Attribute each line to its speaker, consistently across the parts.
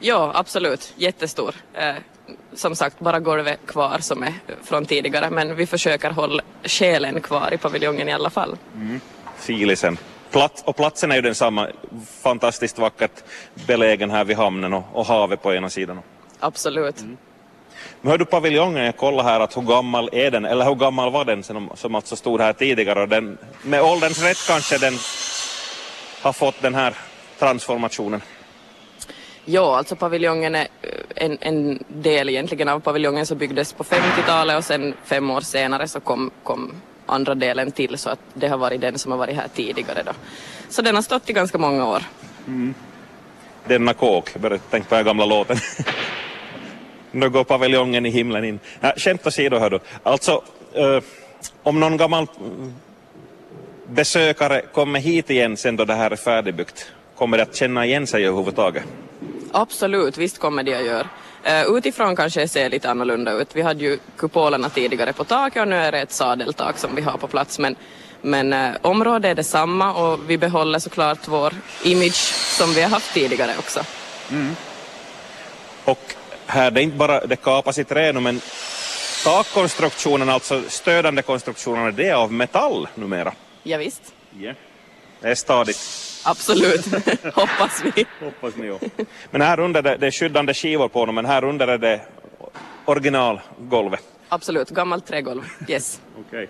Speaker 1: Ja, absolut. Jättestor. Eh, som sagt, bara golvet kvar som är från tidigare, men vi försöker hålla själen kvar i paviljongen i alla fall.
Speaker 2: Mm. Filisen. Plats, och platsen är ju densamma, fantastiskt vackert belägen här vid hamnen och, och havet på ena sidan.
Speaker 1: Absolut.
Speaker 2: Mm. Men hör du paviljongen, jag kollar här att hur gammal är den, eller hur gammal var den som, som alltså stod här tidigare och den, med ålderns rätt kanske den har fått den här transformationen?
Speaker 1: Ja, alltså paviljongen är eh, en, en del egentligen av paviljongen som byggdes på 50-talet och sen fem år senare så kom, kom andra delen till så att det har varit den som har varit här tidigare då. Så den har stått i ganska många år.
Speaker 2: Mm. Denna kåk, jag tänka på den gamla låten. nu går paviljongen i himlen in. Äh, skämt åsido hör du. Alltså, eh, om någon gammal mm, besökare kommer hit igen sen då det här är färdigbyggt, kommer det att känna igen sig överhuvudtaget?
Speaker 1: Absolut, visst kommer de att göra. Uh, utifrån kanske det ser lite annorlunda ut. Vi hade ju kupolerna tidigare på taket och nu är det ett sadeltak som vi har på plats. Men, men uh, området är detsamma och vi behåller såklart vår image som vi har haft tidigare också. Mm.
Speaker 2: Och här, det är inte bara det kapas i trä men takkonstruktionen, alltså stödande konstruktionerna, det är av metall numera.
Speaker 1: Ja, visst.
Speaker 2: Yeah. Det är stadigt.
Speaker 1: Absolut, hoppas vi.
Speaker 2: hoppas ni också. Men här under det, det är skyddande skivor på dem, men här under är det originalgolvet.
Speaker 1: Absolut, gammalt trägolv, yes.
Speaker 2: okay.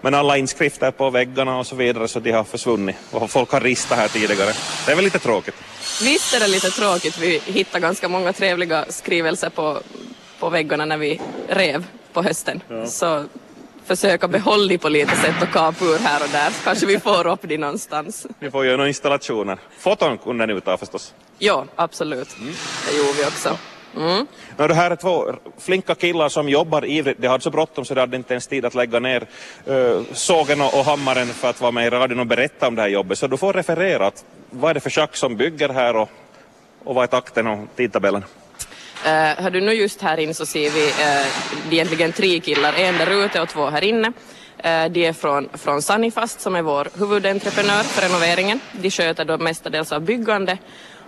Speaker 2: Men alla inskrifter på väggarna och så vidare så de har försvunnit och folk har ristat här tidigare. Det är väl lite tråkigt?
Speaker 1: Visst är det lite tråkigt. Vi hittade ganska många trevliga skrivelser på, på väggarna när vi rev på hösten. Ja. Så försöka behålla på lite sätt och kapa ur här och där. Så kanske vi får upp det någonstans.
Speaker 2: Ni får göra några installationer. Foton kunde ni ta förstås?
Speaker 1: Ja, absolut. Mm. Det gjorde vi också. Mm.
Speaker 2: Det här är två flinka killar som jobbar ivrigt. De hade så bråttom så de hade inte ens tid att lägga ner uh, sågen och, hammaren för att vara med i radion och berätta om det här jobbet. Så du får referera. Att, vad är det för schack som bygger här och, och vad är takten och tidtabellen?
Speaker 1: Uh, hör du nu just här inne så ser vi uh, egentligen tre killar, en där ute och två här inne. Uh, de är från, från Sanifast som är vår huvudentreprenör för renoveringen. De sköter då mestadels av byggande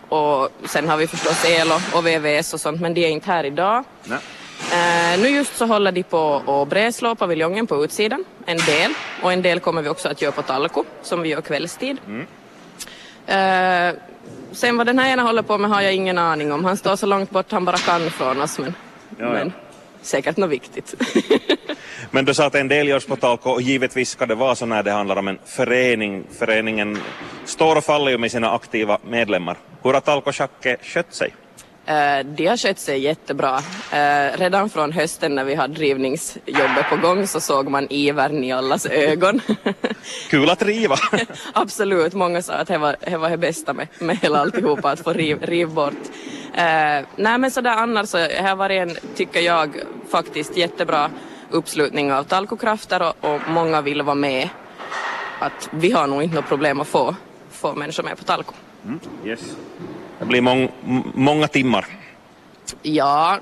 Speaker 1: och sen har vi förstås el och, och VVS och sånt men de är inte här idag. Uh, nu just så håller de på att bräslå paviljongen på utsidan, en del. Och en del kommer vi också att göra på Talko, som vi gör kvällstid. Mm. Uh, sen vad den här ena håller på med har jag ingen aning om. Han står så långt bort han bara kan från oss. Men, ja, men säkert något viktigt.
Speaker 2: men du sa att en del görs på Talko och givetvis ska det vara så när det handlar om en förening. Föreningen står och faller ju med sina aktiva medlemmar. Hur har Talko Schacke skött sig?
Speaker 1: Uh, de har skött sig jättebra. Uh, redan från hösten när vi hade rivningsjobbet på gång så såg man ivern i allas ögon.
Speaker 2: Kul att riva!
Speaker 1: Absolut, många sa att det var det, var det bästa med, med hela alltihopa, att få riv, riv bort. Uh, nej men sådär annars så det har varit en, tycker jag, faktiskt jättebra uppslutning av talkokrafter och, och många vill vara med. Att vi har nog inte något problem att få, få människor med på talko. Mm,
Speaker 2: yes. Det blir mång, många timmar.
Speaker 1: Ja,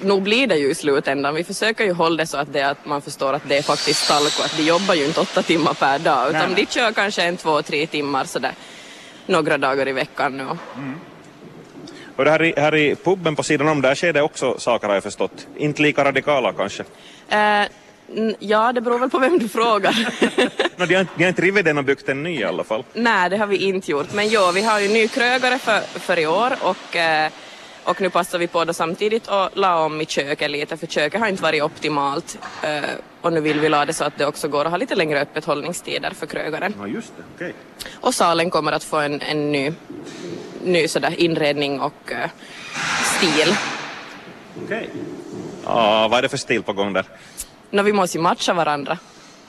Speaker 1: nog blir det ju i slutändan. Vi försöker ju hålla det så att, det, att man förstår att det är faktiskt talko, att de jobbar ju inte åtta timmar per dag utan Nej. de kör kanske en, två, tre timmar sådär några dagar i veckan nu. Mm.
Speaker 2: Och det här, i, här i puben på sidan om, där sker det också saker har jag förstått. Inte lika radikala kanske?
Speaker 1: Eh, Ja, det beror väl på vem du frågar.
Speaker 2: no, de, har, de har inte rivit den och byggt en ny i alla fall?
Speaker 1: Nej, det har vi inte gjort. Men jo, vi har ju ny krögare för, för i år och, eh, och nu passar vi på det samtidigt och la om i köket lite för köket har inte varit optimalt. Eh, och nu vill vi la det så att det också går att ha lite längre öppethållningstider för krögaren.
Speaker 2: Ja, just det. Okay.
Speaker 1: Och salen kommer att få en, en ny, ny sådär inredning och uh, stil.
Speaker 2: Okej. Okay. Ja, vad är det för stil på gång där?
Speaker 1: No, vi måste ju matcha varandra.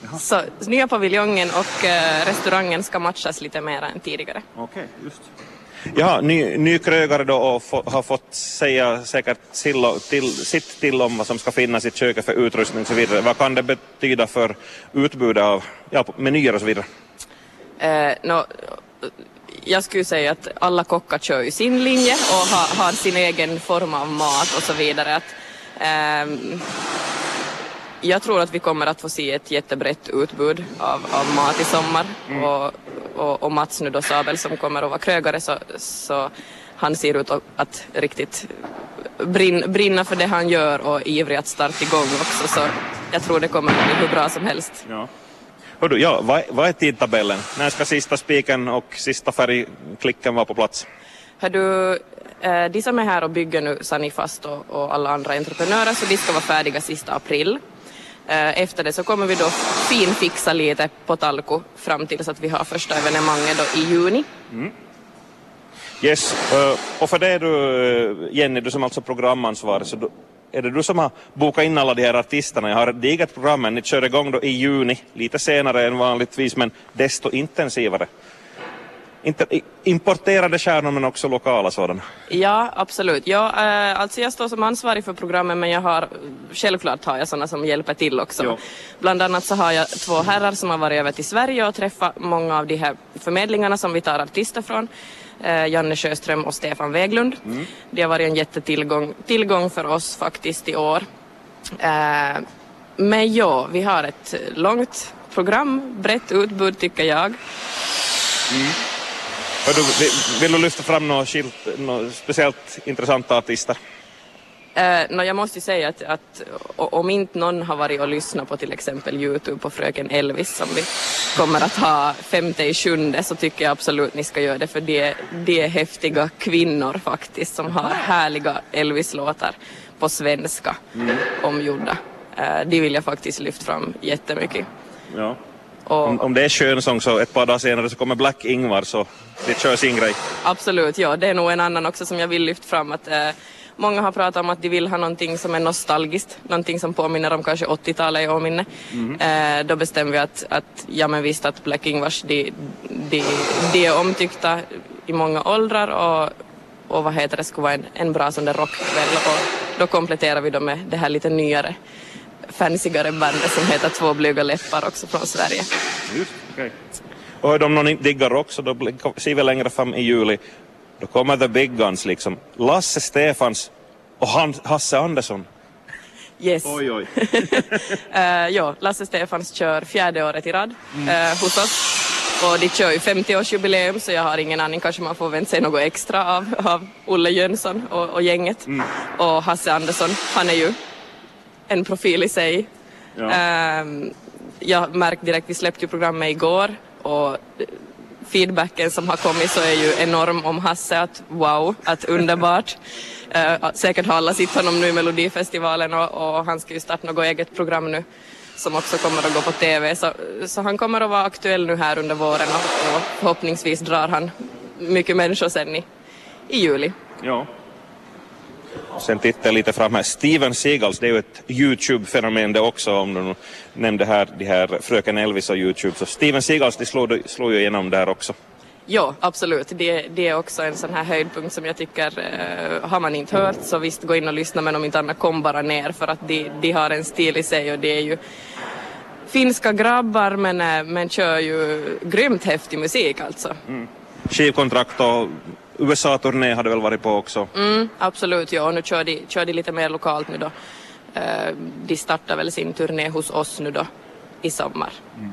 Speaker 1: Jaha. Så nya paviljongen och uh, restaurangen ska matchas lite mer än tidigare.
Speaker 2: Okej, okay, just. Ja, ny, ny krögare då och få, har fått säga säkert till, till, sitt till om vad som ska finnas i köket för utrustning och så vidare. Vad kan det betyda för utbudet av ja, menyer och så vidare?
Speaker 1: Uh, no, jag skulle säga att alla kockar kör ju sin linje och har, har sin egen form av mat och så vidare. Att, um, jag tror att vi kommer att få se ett jättebrett utbud av, av mat i sommar mm. och, och, och Mats nu då Sabel som kommer att vara krögare så, så han ser ut att riktigt brin, brinna för det han gör och ivrig att starta igång också så jag tror det kommer att bli hur bra som helst.
Speaker 2: Ja. Hördu, ja, vad, vad är tidtabellen? När ska sista spiken och sista färgklicken vara på plats?
Speaker 1: Hördu, eh, de som är här och bygger nu Sanifast och, och alla andra entreprenörer så de ska vara färdiga sista april. Eh, efter det så kommer vi då finfixa lite på Talko fram tills att vi har första evenemanget då i juni. Mm.
Speaker 2: Yes, uh, och för det du eh, Jenny, du som alltså programansvarig, så du, är det du som har bokat in alla de här artisterna? Jag har ett digert program, men ni kör igång då i juni, lite senare än vanligtvis, men desto intensivare. Inte, importerade stjärnor men också lokala sådana?
Speaker 1: Ja, absolut. Ja, äh, alltså jag står som ansvarig för programmet men jag har, självklart har jag sådana som hjälper till också. Jo. Bland annat så har jag två herrar som har varit över till Sverige och träffat många av de här förmedlingarna som vi tar artister från. Äh, Janne Sjöström och Stefan Väglund. Mm. Det har varit en jättetillgång tillgång för oss faktiskt i år. Äh, men ja, vi har ett långt program, brett utbud tycker jag. Mm.
Speaker 2: Du, vill du lyfta fram något, skilt, speciellt intressanta artister?
Speaker 1: Uh, no, jag måste säga att, att om inte någon har varit och lyssnat på till exempel Youtube på Fröken Elvis som vi kommer att ha femte i sjunde så tycker jag absolut ni ska göra det för det, det är häftiga kvinnor faktiskt som har härliga Elvis-låtar på svenska mm. omgjorda. Uh, de vill jag faktiskt lyfta fram jättemycket.
Speaker 2: Ja. Och, om, om det är könsång så ett par dagar senare så kommer Black Ingvar så det kör sin grej.
Speaker 1: Absolut, ja det är nog en annan också som jag vill lyfta fram att eh, Många har pratat om att de vill ha någonting som är nostalgiskt, någonting som påminner om kanske 80-talet i åminne. Mm. Eh, då bestämde vi att, att ja men visst att Black Ingvars de, de, de är omtyckta i många åldrar och, och vad heter det, skulle vara en, en bra sån där rockkväll och då kompletterar vi då med det här lite nyare fansigare bandet som heter Två blyga läppar också från Sverige.
Speaker 2: Just, okay. Och om någon diggar rock så då ser vi längre fram i juli, då kommer The Big Guns liksom. Lasse Stefans och Hasse Andersson.
Speaker 1: Yes.
Speaker 2: Oj, oj.
Speaker 1: uh, ja, Lasse Stefans kör fjärde året i rad mm. uh, hos oss. Och de kör ju 50-årsjubileum så jag har ingen aning, kanske man får vänta sig något extra av, av Olle Jönsson och, och gänget. Mm. Och Hasse Andersson, han är ju en profil i sig. Ja. Um, jag märkte direkt, vi släppte ju programmet igår och feedbacken som har kommit så är ju enorm om Hasse, att wow, att underbart. Uh, säkert har alla sett honom nu i Melodifestivalen och, och, han ska ju starta något eget program nu som också kommer att gå på TV. Så, så han kommer att vara aktuell nu här under våren och, och förhoppningsvis drar han mycket människor sen i, i juli.
Speaker 2: Ja. Sen tittar jag lite fram här. Steven Seagals, det är ju ett Youtube-fenomen det också, om du nämnde här de här Fröken Elvis och Youtube. Så Steven Seagals, de slår, slår ju igenom där också.
Speaker 1: Ja, absolut. Det, det, är också en sån här höjdpunkt som jag tycker, eh, har man inte hört så visst gå in och lyssna men om inte annat kom bara ner för att de, de har en stil i sig och det är ju finska grabbar men, eh, men kör ju grymt häftig musik alltså. Mm.
Speaker 2: Skivkontrakt och USA-turné hade väl varit på också?
Speaker 1: Mm, absolut, ja. Och nu kör de, kör de lite mer lokalt nu då. Uh, de startar väl sin turné hos oss nu då i sommar. Mm.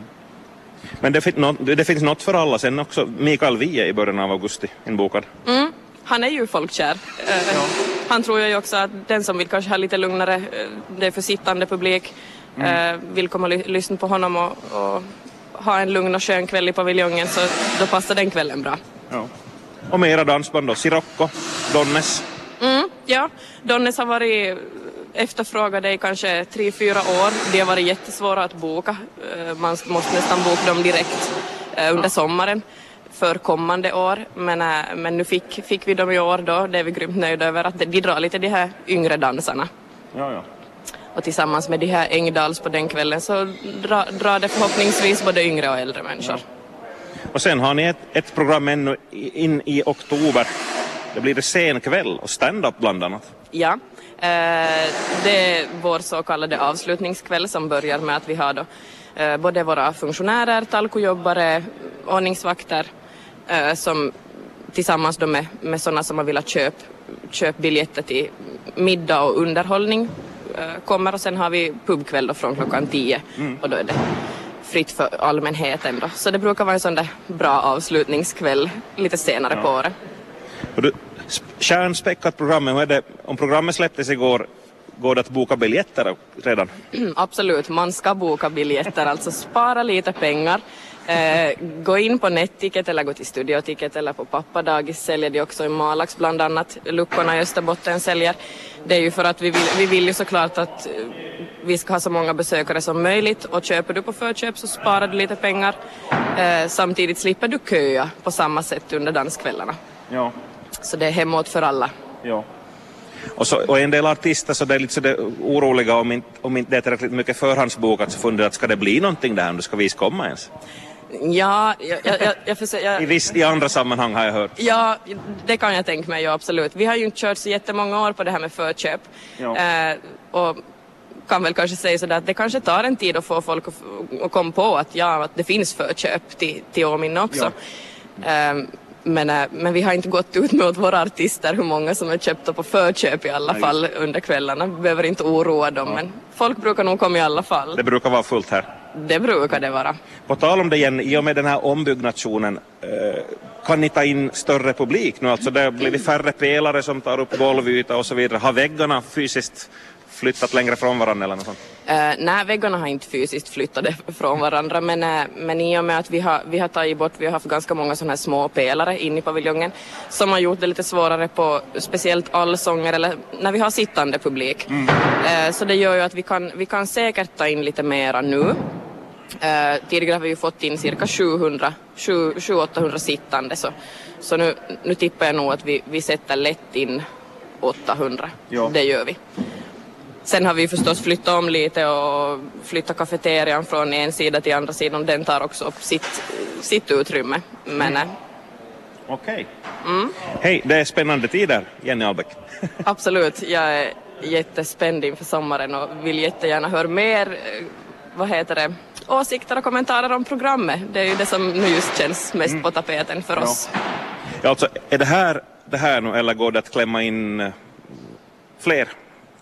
Speaker 2: Men det, det, finns något för alla sen också. Mikael Wiehe i början av augusti inbokad.
Speaker 1: Mm, han är ju folkkär. Uh, ja. Han tror jag ju också att den som vill kanske ha lite lugnare, uh, det är för sittande publik, mm. vill komma och lyssna på honom och, och, ha en lugn och skön kväll i paviljongen så då passar den kvällen bra.
Speaker 2: Ja. Och mera dansband då, Sirocco, Donnes.
Speaker 1: Mm, ja, Donnes har varit efterfrågade i kanske tre, fyra år. De har varit jättesvåra att boka. Eh, man måste nästan boka dem direkt eh, under sommaren för kommande år. Men, eh, men nu fick, fick vi dem i år då, det är vi grymt nöjda över att de drar lite de här yngre dansarna.
Speaker 2: Ja, ja.
Speaker 1: Och tillsammans med de här Engdals på den kvällen så drar, drar det förhoppningsvis både yngre och äldre människor. Ja.
Speaker 2: Och sen har ni ett, ett program ännu in i oktober. Det blir det sen kväll och stand-up bland annat.
Speaker 1: Ja, eh, det är vår så kallade avslutningskväll som börjar med att vi har då eh, både våra funktionärer, talkojobbare, ordningsvakter eh, som tillsammans då med, med sådana som har velat köpa köp biljetter till middag och underhållning kommer och sen har vi pubkväll då från klockan tio mm. och då är det fritt för allmänheten då. Så det brukar vara en sån där bra avslutningskväll lite senare ja. på året.
Speaker 2: Du, Kärnspäckat program, hur är det, om programmet släpptes igår, går det att boka biljetter redan?
Speaker 1: Absolut, man ska boka biljetter, alltså spara lite pengar. Eh, gå in på Netticket eller gå till Studioticket eller på Pappadagis säljer de också i Malax bland annat. Luckorna i Österbotten säljer. Det är ju för att vi vill, vi vill ju såklart att eh, vi ska ha så många besökare som möjligt och köper du på förköp så sparar du lite pengar. Eh, samtidigt slipper du köa på samma sätt under danskvällarna.
Speaker 2: Ja.
Speaker 1: Så det är hemåt för alla.
Speaker 2: Ja. Och, så, och en del artister så det är lite så det oroliga om inte, om inte det är tillräckligt mycket förhandsbokat så funderar att ska det bli någonting där om det ska visst komma ens?
Speaker 1: Ja, jag, jag, jag, försöker, jag,
Speaker 2: I, viss, I andra sammanhang har jag hört.
Speaker 1: Ja, det kan jag tänka mig, ja absolut. Vi har ju inte kört så jättemånga år på det här med förköp.
Speaker 2: Ja.
Speaker 1: Eh, och kan väl kanske säga sådär att det kanske tar en tid att få folk att, att komma på att ja, att det finns förköp till, till Åminne också. Eh, men, eh, men vi har inte gått ut med åt våra artister hur många som är köpta på förköp i alla
Speaker 2: Nej.
Speaker 1: fall under kvällarna. Vi behöver inte oroa dem, men folk brukar nog komma i alla fall.
Speaker 2: Det brukar vara fullt här.
Speaker 1: Det brukar det vara.
Speaker 2: På tal om det igen, i och med den här ombyggnationen, eh, kan ni ta in större publik nu? Alltså det har blivit färre pelare som tar upp golvyta och så vidare. Har väggarna fysiskt flyttat längre från varandra eller något sånt?
Speaker 1: Uh, nej, väggarna har inte fysiskt flyttat från varandra men, uh, men i och med att vi har, vi har tagit bort, vi har haft ganska många sådana här små pelare in i paviljongen som har gjort det lite svårare på speciellt allsånger eller när vi har sittande publik. Uh, så det gör ju att vi kan, vi kan säkert ta in lite mera nu. Uh, tidigare har vi ju fått in cirka 700, 700-800 sittande så, så nu, nu tippar jag nog att vi, vi sätter lätt in 800.
Speaker 2: Ja.
Speaker 1: Det gör vi. Sen har vi förstås flyttat om lite och flyttat kafeterian från en sida till andra sidan. Den tar också upp sitt, sitt utrymme. Men äh,
Speaker 2: Okej. Hej, det är spännande tider, Jenny Albeck.
Speaker 1: absolut, jag är jättespänd inför sommaren och vill jättegärna höra mer, eh, vad heter det, åsikter och kommentarer om programmet. Det är ju det som nu just känns mest på tapeten för oss.
Speaker 2: Ja, alltså, är det här det här nu eller går det att klämma in eh, fler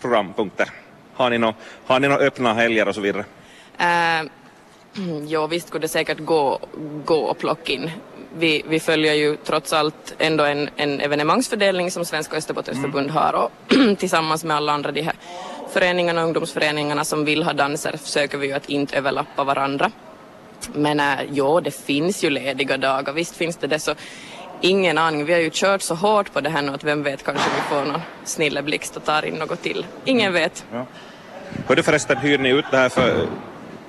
Speaker 2: programpunkter? Har ni några har ni nå öppna helger och så vidare?
Speaker 1: Uh, jo, visst skulle det säkert gå, gå att plocka in. Vi, vi följer ju trots allt ändå en, en evenemangsfördelning som Svenska Österbottens förbund har och tillsammans med alla andra de här föreningarna och ungdomsföreningarna som vill ha danser försöker vi ju att inte överlappa varandra. Men äh, jo, det finns ju lediga dagar, visst finns det det så ingen aning. Vi har ju kört så hårt på det här nu att vem vet kanske vi får någon snilleblixt och tar in något till. Ingen vet.
Speaker 2: Hörde förresten, hyr ni ut det här för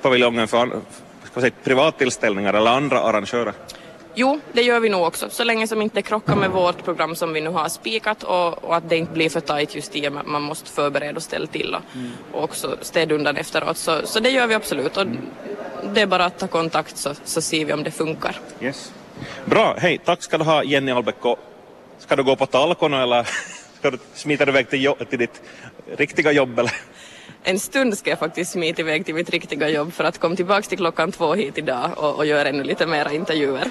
Speaker 2: paviljongen för ska säga, privattillställningar eller andra arrangörer?
Speaker 1: Jo, det gör vi nog också. Så länge som inte krockar med vårt program som vi nu har spikat och, och att det inte blir för tajt just i och med att man måste förbereda och ställa till och, och också städa undan efteråt. Så, så det gör vi absolut. Och det är bara att ta kontakt så, så ser vi om det funkar.
Speaker 2: Yes. Bra, hej, tack ska du ha Jenny Albeck. Och Ska du gå på talkon eller ska du smita iväg till, till ditt riktiga jobb eller?
Speaker 1: En stund ska jag faktiskt smita iväg till mitt riktiga jobb för att komma tillbaka till klockan två hit idag och, och göra ännu lite mera intervjuer.